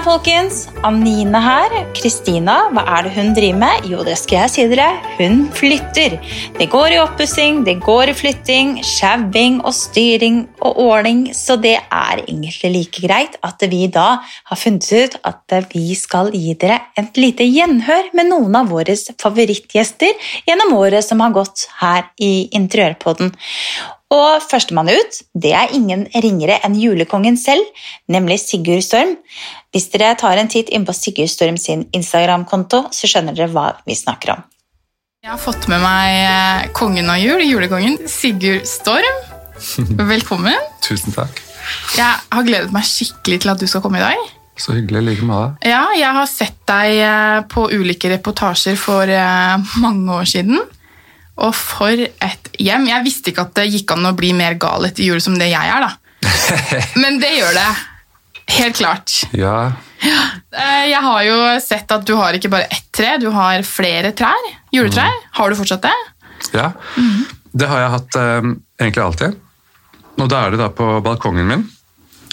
Riktig god fredag, folkens. Anine her. Kristina, hva er det hun driver med? Jo, det skal jeg si dere. Hun flytter. Det går i oppussing, det går i flytting, sjauing og styring og ordning, så det er egentlig like greit at vi da har funnet ut at vi skal gi dere et lite gjenhør med noen av våre favorittgjester gjennom året som har gått her i Interiørpodden. Og førstemann ut det er ingen ringere enn julekongen selv, nemlig Sigurd Storm. Hvis dere tar en titt inn på Sigurd Storm sin Instagram-konto, så skjønner dere hva vi snakker om. Jeg har fått med meg eh, kongen av jul, julekongen, Sigurd Storm. Velkommen. Tusen takk. Jeg har gledet meg skikkelig til at du skal komme i dag. Så hyggelig. like med deg. Ja, Jeg har sett deg eh, på ulike reportasjer for eh, mange år siden. Og for et hjem. Jeg visste ikke at det gikk an å bli mer gal etter jul som det jeg er, da. Men det gjør det. Helt klart. Ja, Eh, Jeg har jo sett at du har ikke bare ett tre, du har flere trær. Juletrær. Har du fortsatt det? ja. Det har jeg hatt um, egentlig alltid. Og da er det da på balkongen min,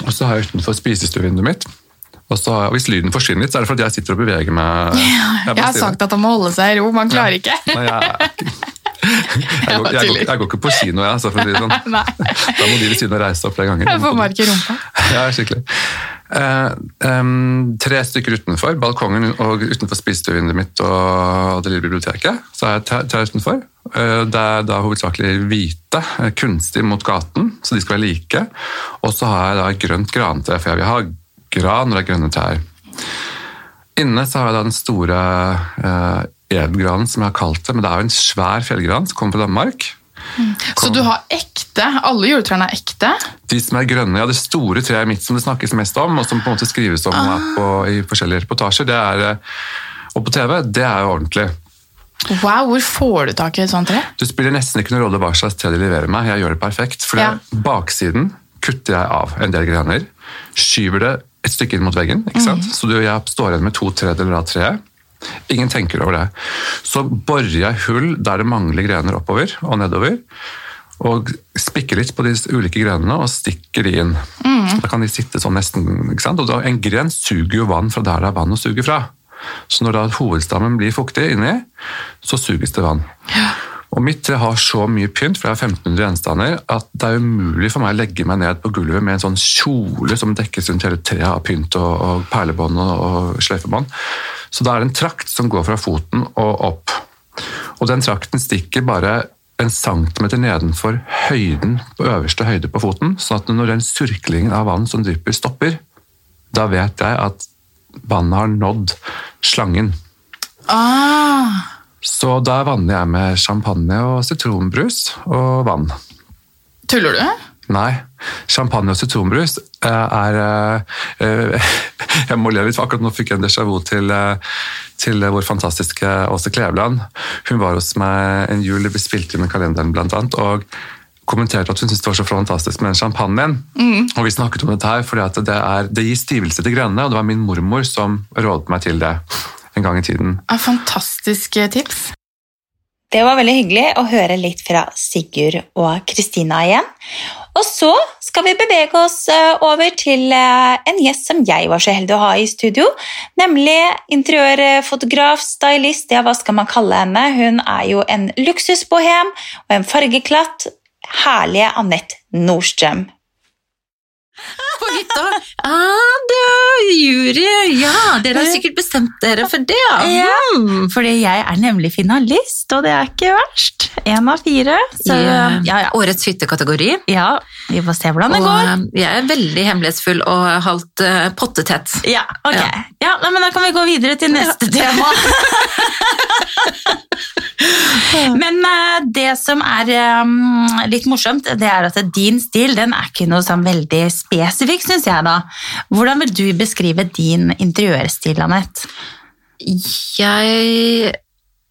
og så har jeg utenfor spisestuevinduet mitt. Og så, og Hvis lyden forsvinner litt, så er det fordi jeg sitter og beveger meg. Jeg har sagt at han må holde seg i ro, man klarer ikke. Nei, jeg, jeg, går, jeg, går, jeg går ikke på kino, jeg, Så for å si det sånn. Da må de ved siden av reise opp flere ganger. Jeg får mark i rumpa. Ja, skikkelig. Eh, um, tre stykker utenfor balkongen og utenfor spisestuevinduet mitt og det lille biblioteket. Så er jeg tre, tre utenfor. Eh, det er da hovedsakelig hvite, eh, kunstig mot gaten, så de skal være like. Og så har jeg da grønt grantre, for jeg vil ha gran når det er grønne trær. Inne så har jeg da den store eh, edelgranen, som jeg har kalt det, men det er jo en svær fjellgran som kommer fra Danmark. Så du har ekte? Alle juletrærne er ekte? De som er grønne, ja, det store treet mitt som det snakkes mest om, og som på en måte skrives om ah. på, i forskjellige reportasjer, det er, eh, og på TV, det er jo ordentlig. Wow, hvor får du tak i et sånt tre? Du spiller nesten ikke noen rolle hva slags tre de leverer meg, jeg gjør det perfekt. For Ja. baksiden kutter jeg av en del grener, skyver det et stykke inn mot veggen, ikke sant? så du, jeg står igjen med to tredjedeler av treet. Ingen tenker over det. Så borer jeg hull der det mangler grener oppover og nedover, og spikker litt på de ulike grenene og stikker de inn. Da kan de sitte sånn nesten, ikke sant? Og da, en gren suger jo vann fra der det er vann å suge fra. Så når da hovedstammen blir fuktig inni, så suges det vann. Og mitt tre har så mye pynt, for jeg har 1500 gjenstander, at det er umulig for meg å legge meg ned på gulvet med en sånn kjole som dekkes rundt hele treet av pynt og, og perlebånd og, og sløyfebånd. Så da er det en trakt som går fra foten og opp. Og den trakten stikker bare en centimeter nedenfor høyden på øverste høyde på foten, sånn at når den surklingen av vann som drypper, stopper, da vet jeg at vannet har nådd slangen. Ah, Så da vanner jeg med champagne og sitronbrus og vann. tuller du? Nei, champagne og sitronbrus er eh, eh, Jeg må le litt, for akkurat nå fikk jeg en déjà vu til, eh, til vår fantastiske Åse Kleveland. Hun var hos meg en jul, det ble spilt inn i kalenderen blant annet, og kommenterte at hun syntes det var så fantastisk med den champagnen. Og vi snakket om dette her, fordi det, er, det gir stivelse til grønne, og det var min mormor som rådet meg til det en gang i tiden. En fantastisk tips. Det var veldig hyggelig å høre litt fra Sigurd og Kristina igjen. Og så skal vi bevege oss eh, over til eh, en gjest som jeg var så heldig å ha i studio, nemlig interiørfotograf, stylist, ja, hva skal man kalle henne? Hun er jo en luksusbohem og en fargeklatt, herlige Anette Nordstrøm. på hytta. Ah, du, jury. Ja, dere har sikkert bestemt dere for det. Ja. mm. Fordi jeg er nemlig finalist, og det er ikke verst. Én av fire. Så I ja, ja. årets hyttekategori. ja, vi får se hvordan det Og går. eh, jeg er veldig hemmelighetsfull og halvt uh, pottetett. Ja, ok. Ja. Ja, men Da kan vi gå videre til neste tema. men eh, det som er eh, litt morsomt, det er at din stil den er ikke noe sånn veldig spesifikk, syns jeg. da. Hvordan vil du beskrive din interiørstil, Anette? Jeg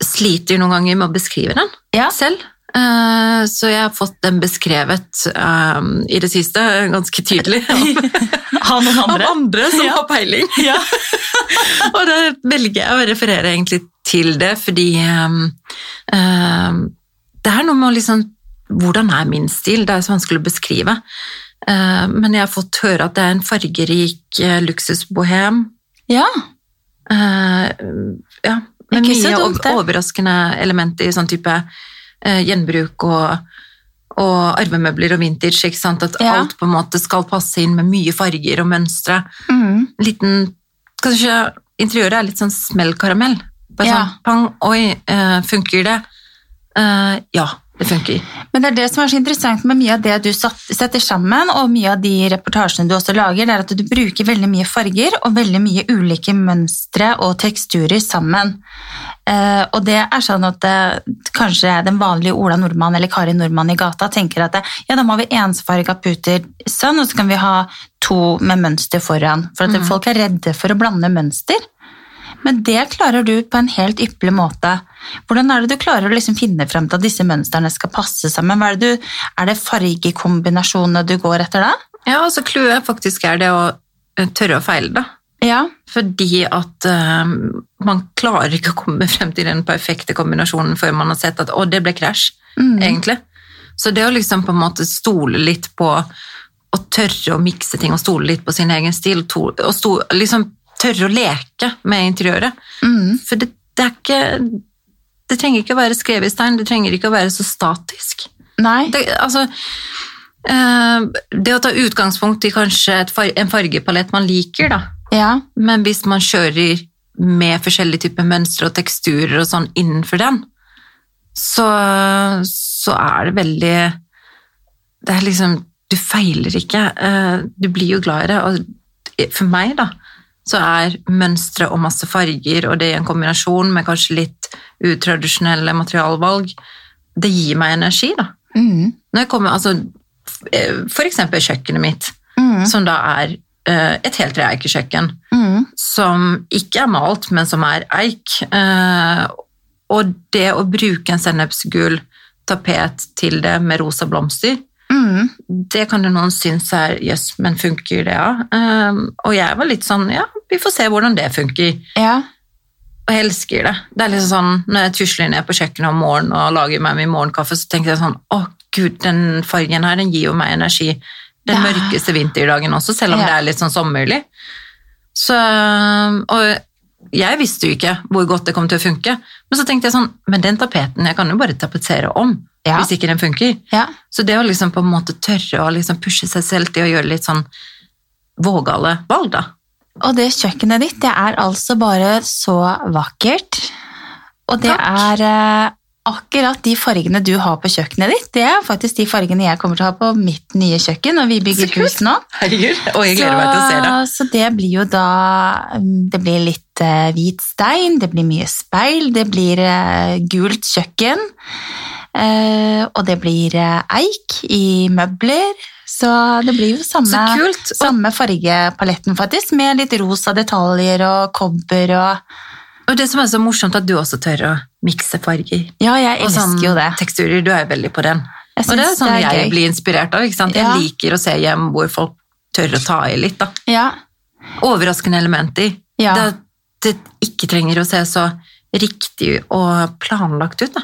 sliter noen ganger med å beskrive den Ja. selv. Eh, Så jeg har fått den beskrevet um, i det siste ganske tydelig av, noen av andre? andre som Ja. har peiling. Ja. Og da velger jeg å referere egentlig til det, fordi ehm, det er noe med å liksom Hvordan er min stil? Det er så vanskelig å beskrive. Eh, men jeg har fått høre at det er en fargerik eh, luksusbohem. Ja. Eh, ja, med mye dumt, overraskende elementer i sånn type eh, gjenbruk og, og arvemøbler og vintage. Ikke sant? At Ja. alt på en måte skal passe inn med mye farger og mønstre. Mm. Liten, kanskje interiøret er litt sånn smellkaramell. Bare Ja. sånn, pang, oi, eh, funker det? Eh, ja, det funker. Men det er det som er så interessant med mye av det du satt, setter sammen, og mye av de reportasjene du også lager, det er at du bruker veldig mye farger og veldig mye ulike mønstre og teksturer sammen. Uh, og det er sånn at uh, kanskje den vanlige Ola Nordmann eller Kari Nordmann i gata tenker at ja, da må vi ensfarga puter sånn, og så kan vi ha to med mønster foran. For at folk er redde for å blande mønster. Men det klarer du på en helt ypperlig måte. Hvordan er det du klarer å liksom finne frem til at disse mønstrene skal passe sammen? Er, det du, er det fargekombinasjonene du går etter da? Ja, altså clouet faktisk er det å eh, tørre å feile, da. Ja. Fordi at uh, man klarer ikke å komme frem til den perfekte kombinasjonen før man har sett at å, det ble krasj, Mm. egentlig. Så det å liksom på en måte stole litt på å tørre å mikse ting og stole litt på sin egen stil, og stole, liksom tørre å leke med interiøret. Mm. For det, det er ikke Det trenger ikke å være skrevet i stein, det trenger ikke å være så statisk. Nei. Det, altså, eh, det å ta utgangspunkt i kanskje far, en fargepalett man liker, da. Ja. Men hvis man kjører med forskjellige typer mønstre og teksturer og sånn innenfor den, så, så er det veldig Det er liksom Du feiler ikke. eh, Du blir jo glad i det. Og for meg, da, så er mønstre og masse farger, og det i en kombinasjon med kanskje litt utradisjonelle materialvalg, det gir meg energi, da. Mm. Når jeg kommer, altså, for eksempel kjøkkenet mitt, Mm. som da er eh, et helt reikekjøkken, Mm. som ikke er malt, men som er eik. Eh, og det å bruke en sennepsgul tapet til det med rosa blomster, Mm. det kan jo noen synes er jøss, men funker det, ja? Um, og jeg var litt sånn ja, vi får se hvordan det funker. Ja. Og jeg elsker det. Det er liksom sånn, Når jeg tusler ned på kjøkkenet om morgenen og lager meg min morgenkaffe, så tenker jeg sånn Å, gud, den fargen her den gir jo meg energi den Ja. mørkeste vinterdagen også, selv om Ja. det er litt sånn sommerlig. Så, og jeg visste jo ikke hvor godt det kom til å funke, men så tenkte jeg sånn Men den tapeten, jeg kan jo bare tapetsere om Ja. hvis ikke den funker. ja. Så det å liksom på en måte tørre å liksom pushe seg selv til å gjøre litt sånn vågale valg, da. Og det kjøkkenet ditt, det er altså bare så vakkert. Og det Takk. er eh, akkurat de fargene du har på kjøkkenet ditt, det er faktisk de fargene jeg kommer til å ha på mitt nye kjøkken når vi bygger hus nå. Herregud, og jeg gleder meg til å se det. Så det blir jo da mm, Det blir litt eh, hvit stein, det blir mye speil, det blir eh, gult kjøkken. Eh, og det blir eh, eik i møbler. Så det blir jo samme, samme fargepaletten, faktisk, med litt rosa detaljer og kobber og og det som er så morsomt, at du også tør å mikse farger. Ja, jeg elsker sånn jo det. teksturer, du er jo veldig på den. Og det er sånn det er jeg gøy. blir inspirert av. ikke sant? Jeg Ja. liker å se hjem hvor folk tør å ta i litt. da. Ja, Overraskende elementer. Ja. Det, det ikke trenger å se så riktig og planlagt ut. da.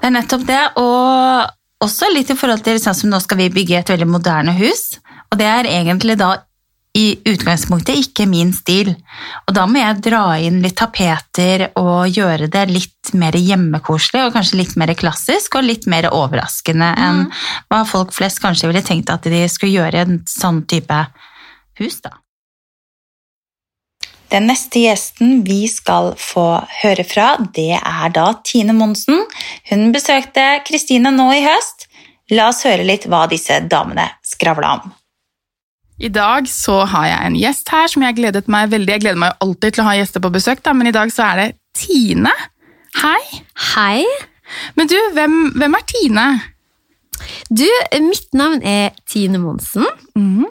Det er nettopp det. Og også litt i forhold til sånn som nå skal vi bygge et veldig moderne hus. Og det er egentlig da i utgangspunktet ikke min stil. Og da må jeg dra inn litt tapeter og gjøre det litt mer hjemmekoselig og kanskje litt mer klassisk og litt mer overraskende enn hva folk flest kanskje ville tenkt at de skulle gjøre i en sånn type hus, da. Den neste gjesten vi skal få høre fra, det er da Tine Monsen. Hun besøkte Kristine nå i høst. La oss høre litt hva disse damene skravla om. I dag så har jeg en gjest her som jeg gledet meg veldig. Jeg gleder meg jo alltid til å ha gjester på besøk, da, men i dag så er det Tine. Hei. Hei. Men du, hvem, hvem er Tine? Du, mitt navn er Tine Monsen. Mhm.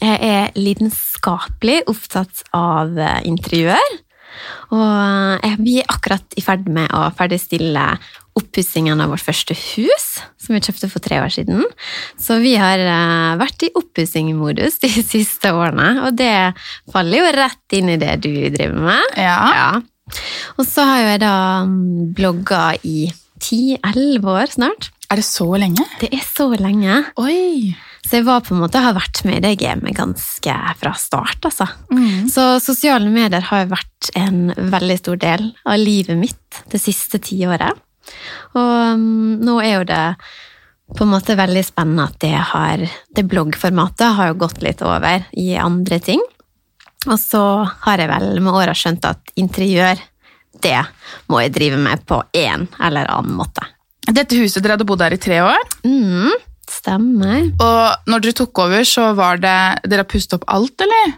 Jeg er lidenskapelig opptatt av eh, interiør. Og eh, vi er akkurat i ferd med å ferdigstille oppussingen av vårt første hus, som vi kjøpte for tre år siden. Så vi har eh, vært i oppussingmodus de siste årene, og det faller jo rett inn i det du driver med. Ja. Ja. Og så har jo jeg da mm, blogga i 10-11 år snart. Er det så lenge? Det er så lenge. Oi! Så jeg var på en måte, har vært med i det gamet ganske fra start, altså. Mm. Så sosiale medier har vært en veldig stor del av livet mitt det siste tiåret. Og um, nå er jo det på en måte veldig spennende at det har Det bloggformatet har jo gått litt over i andre ting. Og så har jeg vel med åra skjønt at interiør, det må jeg drive med på en eller annen måte. Dette huset dere hadde bodd her i tre år, Mm, stemmer. og når dere tok over, så var det Dere har pustet opp alt, eller?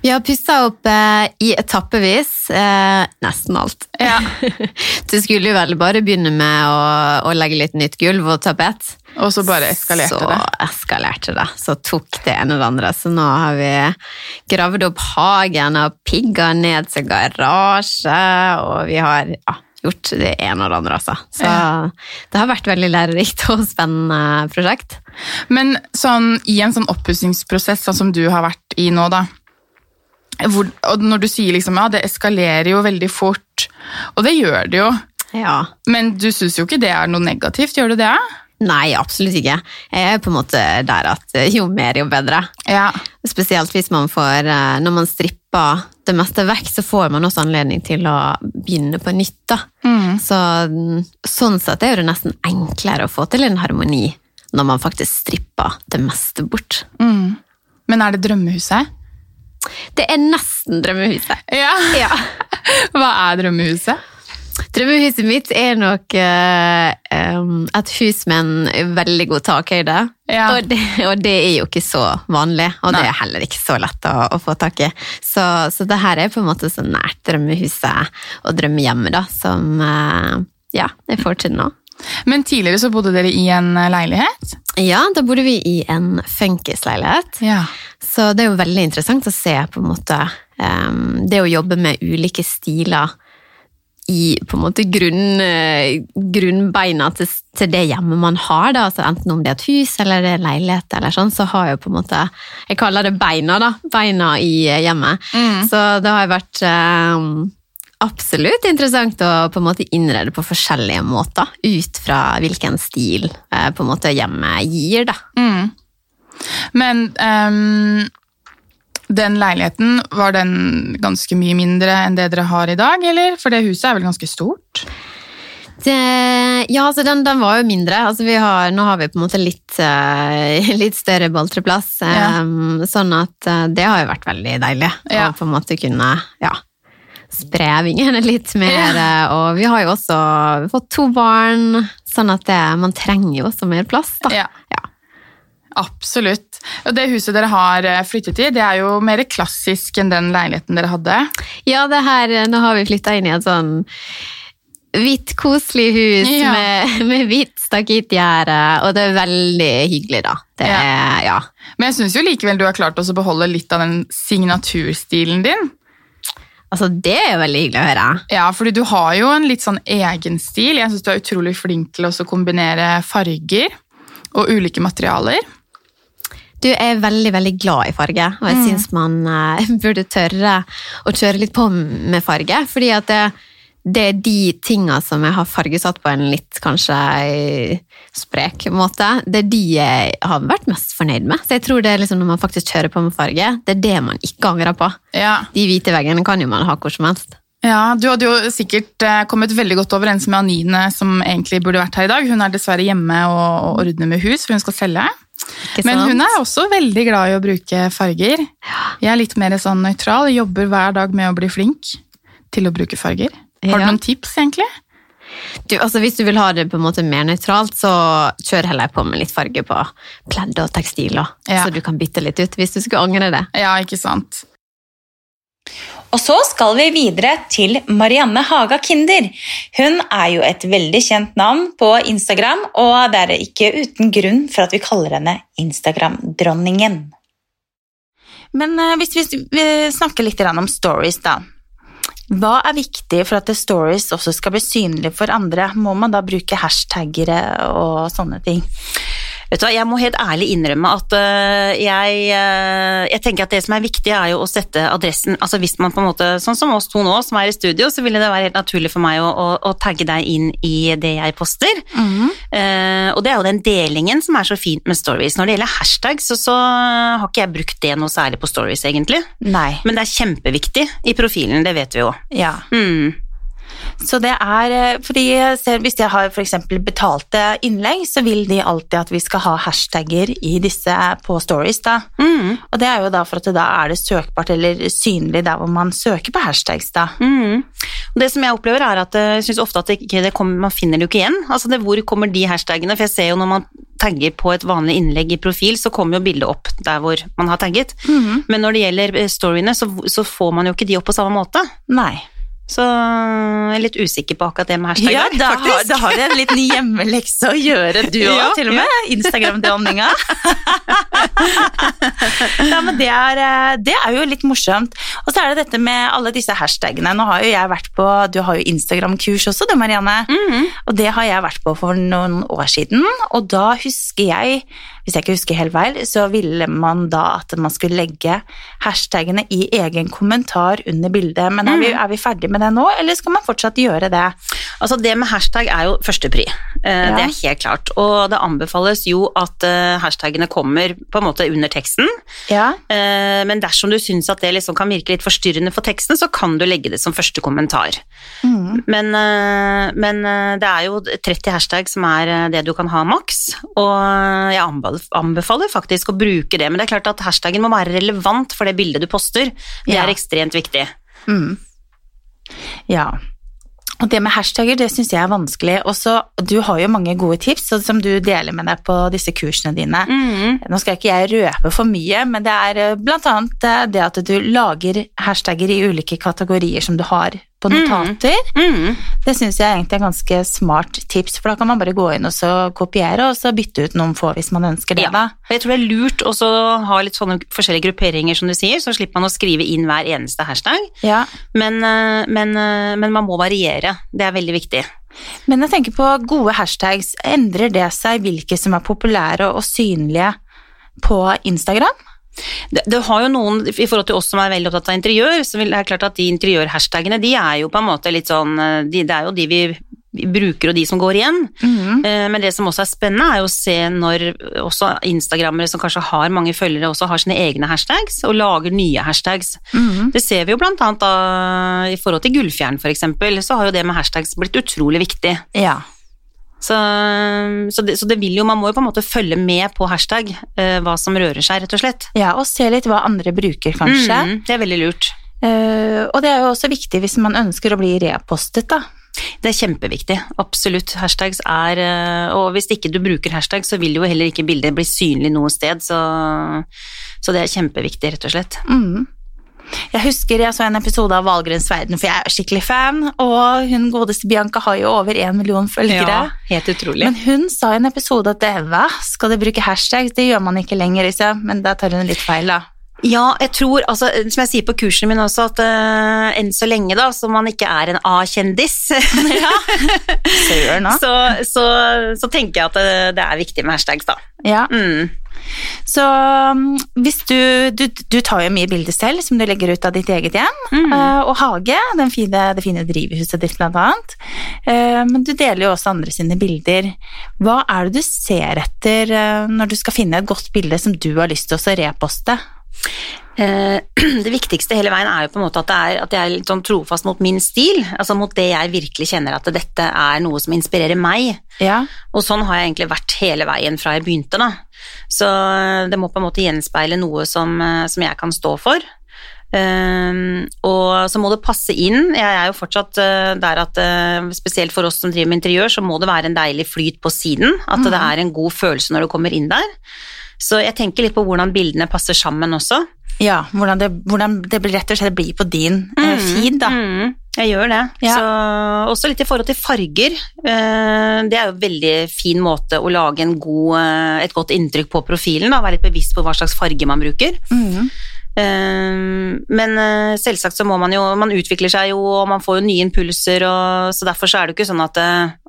Vi har pussa opp eh, i etappevis. Eh, nesten alt. Ja. Du skulle jo vel bare begynne med å, å legge litt nytt gulv og tapet. Og så bare eskalerte så det. eskalerte det. Så tok det ene og det andre. Så nå har vi gravd opp hagen og pigga ned til garasje, og vi har ja, gjort det ene og det andre, altså. Så det har vært veldig lærerikt og spennende prosjekt. Men sånn, i en sånn oppussingsprosess sånn som du har vært i nå, da hvor, og Når du sier liksom, ja, det eskalerer jo veldig fort, og det gjør det jo, Ja. men du syns jo ikke det er noe negativt, gjør du det? Nei, absolutt ikke. Jeg er på en måte der at eh, jo mer, jo bedre. Ja. Spesielt hvis man får eh, Når man stripper det meste vekk, så får man også anledning til å begynne på nytt. da. Mm. Så mm, sånn sett er det nesten enklere å få til en harmoni når man faktisk stripper det meste bort. Mm. Men er det drømmehuset? Det er nesten drømmehuset. Ja. Ja. Hva er drømmehuset? Drømmehuset mitt er nok uh, et hus med en veldig god takhøyde. Ja. Og, det, og det er jo ikke så vanlig, og det er heller ikke så lett å, å få tak i. Så, så det her er på en måte så nært drømmehuset og drømmehjemmet da, som uh, ja, jeg får til nå. Men tidligere så bodde dere i en leilighet? Ja, da bodde vi i en funkisleilighet. Ja. Så det er jo veldig interessant å se på en måte um, det å jobbe med ulike stiler i på en måte grunn, eh, grunnbeina til, til det hjemmet man har. Da. Altså, enten om det er et hus eller det er leilighet, eller sånn, så har jeg på en måte Jeg kaller det beina, da. Beina i eh, hjemmet. Mm. Så det har vært um, absolutt interessant å på en måte innrede på forskjellige måter, ut fra hvilken stil uh, på en måte hjemmet gir. da. Mm. Men ehm, den leiligheten, var den ganske mye mindre enn det dere har i dag, eller? For det huset er vel ganske stort? Det, ja, altså den, den var jo mindre. Altså vi har, nå har vi på en måte litt, eh, litt større boltreplass. Ja. Um, sånn at eh, det har jo vært veldig deilig Ja. å på en måte kunne ja, spre vingene litt mer. eh, Og vi har jo også fått to barn, sånn at det, man trenger jo også mer plass. da. Absolutt. Og det huset dere har eh, flyttet i, det er jo mer klassisk enn den leiligheten dere hadde. Ja, det her, nå har vi flytta inn i et sånn hvitt, koselig hus Ja. med, med hvitt stakittgjerde, og det er veldig hyggelig, da. Det Ja. ja. Men jeg syns jo likevel du har klart også å beholde litt av den signaturstilen din. Altså, det er jo veldig hyggelig å høre. Ja, fordi du har jo en litt sånn egen stil. Jeg syns du er utrolig flink til å kombinere farger og ulike materialer. Du er veldig, veldig glad i farge, og jeg syns man uh, burde tørre å kjøre litt på med farge, fordi at det, det er de tinga som jeg har fargesatt på en litt kanskje eh, sprek måte, det er de jeg har vært mest fornøyd med. Så jeg tror det er liksom når man faktisk kjører på med farge, det er det man ikke angrer på. Ja. De hvite veggene kan jo man ha hvor som helst. Ja, Du hadde jo sikkert eh, kommet veldig godt overens med Anine, som egentlig burde vært her i dag. Hun er dessverre hjemme og ordner med hus, for hun skal selge. Men hun er også veldig glad i å bruke farger. Jeg er litt mer sånn nøytral, jobber hver dag med å bli flink til å bruke farger. Har du noen tips, egentlig? Du, altså Hvis du vil ha det på en måte mer nøytralt, så kjør heller på med litt farge på pledd og tekstiler. Ja. Så du kan bytte litt ut hvis du skulle angre det. Ja, ikke sant? Og så skal vi videre til Marianne Haga Kinder. Hun er jo et veldig kjent navn på Instagram, og det er ikke uten grunn for at vi kaller henne Instagram-dronningen. Men eh, hvis vi snakker litt om stories, da. Hva er viktig for at stories også skal bli synlige for andre? Må man da bruke hashtagere og sånne ting? Vet du hva, Jeg må helt ærlig innrømme at øh, jeg, øh, jeg tenker at det som er viktig, er jo å sette adressen altså Hvis man på en måte, Sånn som oss to nå, som er i studio, så ville det være helt naturlig for meg å, å, å tagge deg inn i det jeg poster. Eh, og det er jo den delingen som er så fint med stories. Når det gjelder hashtag, så, så har ikke jeg brukt det noe særlig på stories, egentlig. Nei. Men det er kjempeviktig i profilen, det vet vi jo. Ja. Mm. Så det er eh, fordi jeg ser, Hvis jeg har f.eks. betalte innlegg, så vil de alltid at vi skal ha hashtagger i disse på stories. da. Mm. Og det er jo da for at da er det søkbart eller synlig der hvor man søker på hashtags. da. Mm. Og Det som jeg opplever er at eh, jeg synes ofte at det kommer, man finner det jo ikke igjen. Altså det, Hvor kommer de hashtagene? For jeg ser jo når man tagger på et vanlig innlegg i profil, så kommer jo bildet opp der hvor man har tagget. Men når det gjelder eh, storyene, så, så får man jo ikke de opp på samme måte. Nei. Så jeg er litt usikker på akkurat det med hashtag Ja, da har, da har du en liten hjemmelekse å gjøre, du òg, Ja, til og med. Instagram-dronninga. ja, men det er, eh, det er jo litt morsomt. Og så er det dette med alle disse hashtagene. Nå har jo jeg vært på Du har jo Instagram-kurs også, du Marianne. Mhm. Og det har jeg vært på for noen år siden, og da husker jeg hvis jeg ikke husker helt feil, så ville man da at man skulle legge hashtagene i egen kommentar under bildet. Men er vi, er vi ferdig med det nå, eller skal man fortsatt gjøre det? Altså Det med hashtag er jo førstepri, eh, det er helt klart. Og det anbefales jo at eh, hashtagene kommer på en måte under teksten. Ja. Eh, Men dersom du syns at det liksom kan virke litt forstyrrende for teksten, så kan du legge det som første kommentar. Men, eh, men eh, det er jo 30 hashtag som er det du kan ha maks, og jeg anbefal- anbefaler faktisk å bruke det. Men det er klart at hashtagen må være relevant for det bildet du poster. Det Ja. er ekstremt viktig. Ja. Og det med hashtagger, det syns jeg er vanskelig. Også, du har jo mange gode tips som du deler med deg på disse kursene dine. Nå skal ikke jeg røpe for mye, men det er eh, blant annet eh, det at du lager hashtagger i ulike kategorier som du har på notater. Mm. Det syns jeg egentlig er ganske smart tips, for da kan man bare gå inn og så kopiere, og så bytte ut noen få hvis man ønsker det, Ja. da. Jeg tror det er lurt å ha litt sånne forskjellige grupperinger, som du sier, så slipper man å skrive inn hver eneste hashtag. Ja. Men, eh, men, eh, men man må variere. Det er veldig viktig. Men jeg tenker på gode hashtags. Endrer det seg hvilke som er populære og synlige på Instagram? Det, det har jo noen, I forhold til oss som er veldig opptatt av interiør, så vil det er klart at de interiørhashtagene de er jo på en måte litt sånn eh, de, Det er jo de vi bruker og de som går igjen. Eh, Men det som også er spennende, er jo å se når også instagrammere som kanskje har mange følgere, også har sine egne hashtags og lager nye hashtags. Det ser vi jo blant annet da, i forhold til Gullfjern for eksempel, så har jo det med hashtags blitt utrolig viktig. Ja. Så, så, det, så det vil jo, man må jo på en måte følge med på hashtag, eh, hva som rører seg, rett og slett. ja, og se litt hva andre bruker, kanskje. Mm, det er veldig lurt. Eh, og det er jo også viktig hvis man ønsker å bli repostet, da. Det er kjempeviktig, absolutt. Hashtags er eh, Og hvis ikke du bruker hashtag, så vil jo heller ikke bildet bli synlig noe sted, så, så det er kjempeviktig, rett og slett. Mm. Jeg husker jeg så en episode av Valgrens verden, for jeg er skikkelig fan, og hun godeste Bianca har jo over en million følgere. Ja, helt utrolig. Men hun sa i en episode at det, hva, skal du bruke hashtags? Det gjør man ikke lenger, liksom. Men da tar hun litt feil, da. Ja, jeg tror, altså, som jeg sier på kursene mine også, at uh, enn så lenge da, som man ikke er en A-kjendis, ja. så, så, så tenker jeg at det, det er viktig med hashtags, da. Ja. Mm. Så um, hvis du, du Du tar jo mye bilder selv som du legger ut av ditt eget hjem, mm. og hage, den fine, det fine drivhuset ditt, blant annet. Eh, men du deler jo også andre sine bilder. Hva er det du ser etter eh, når du skal finne et godt bilde som du har lyst til å reposte? Eh, Det viktigste hele veien er jo på en måte at, det er, at jeg er litt sånn trofast mot min stil, altså mot det jeg virkelig kjenner at dette er noe som inspirerer meg. Ja. Og sånn har jeg egentlig vært hele veien fra jeg begynte, da. Så det må på en måte gjenspeile noe som, eh, som jeg kan stå for. Um, og så må det passe inn. Jeg er jo fortsatt uh, der at uh, spesielt for oss som driver med interiør, så må det være en deilig flyt på siden. At det er en god følelse når du kommer inn der. Så jeg tenker litt på hvordan bildene passer sammen også. ja hvordan, det, hvordan det rett og slett blir på din eh, feed, da. Mm, jeg gjør det. Ja. Så, også litt i forhold til farger. Eh, Det er jo en veldig fin måte å lage en god, eh, et godt inntrykk på profilen. Da. Være litt bevisst på hva slags farge man bruker. Eh, Men selvsagt så må man jo Man utvikler seg jo, og man får jo nye impulser, og så derfor så er det jo ikke sånn at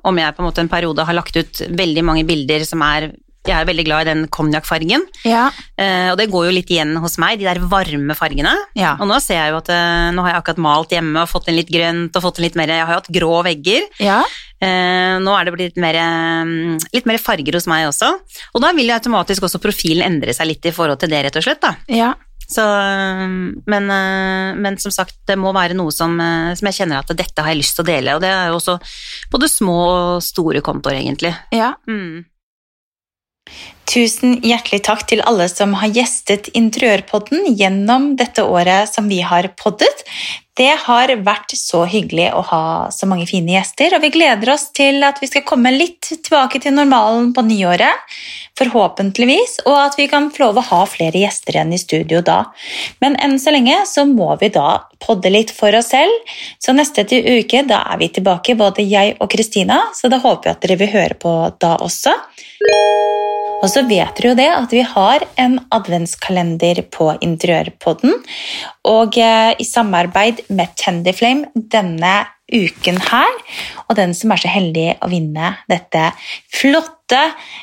om jeg på en måte en periode har lagt ut veldig mange bilder som er Jeg er veldig glad i den konjakkfargen. Ja. Eh, og det går jo litt igjen hos meg, de der varme fargene. Ja. Og nå ser jeg jo at eh, nå har jeg akkurat malt hjemme og fått inn litt grønt og fått inn litt mer Jeg har jo hatt grå vegger. Ja. Eh, nå er det blitt mer, eh, litt mer farger hos meg også. Og da vil jo automatisk også profilen endre seg litt i forhold til det, rett og slett. da. ja. Så, men, eh, men som sagt, det må være noe som, eh, som jeg kjenner at dette har jeg lyst til å dele. Og det er jo også både små og store kontoer, egentlig. ja. Mm. Tusen hjertelig takk til alle som har gjestet Interiørpodden gjennom dette året som vi har poddet. Det har vært så hyggelig å ha så mange fine gjester, og vi gleder oss til at vi skal komme litt tilbake til normalen på nyåret, forhåpentligvis, og at vi kan få lov å ha flere gjester igjen i studio da. Men enn så lenge så må vi da podde litt for oss selv, så neste uke da er vi tilbake, både jeg og Kristina, så da håper jeg at dere vil høre på da også. Og så vet dere jo det at vi har en adventskalender på Interiørpodden. Og eh, i samarbeid med Tendyflame denne uken her, og den som er så heldig å vinne dette flotte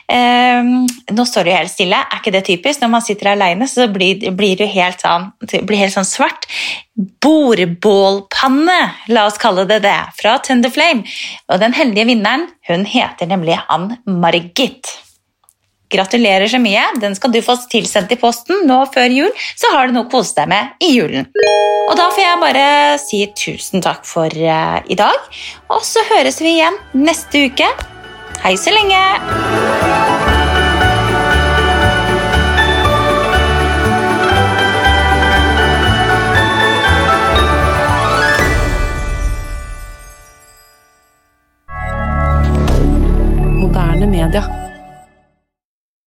eh, Nå står det jo helt stille, er ikke det typisk? Når man sitter alene, så blir, blir det helt sånn, blir helt sånn svart. Bordbålpanne, la oss kalle det det, fra Tenderflame. Og den heldige vinneren, hun heter nemlig Ann Margit. Gratulerer så mye. Den skal du få tilsendt i posten nå før jul, så har du noe å kose deg med i julen. Og da får jeg bare si tusen takk for eh, i dag, og så høres vi igjen neste uke. Hei så lenge! moderne media.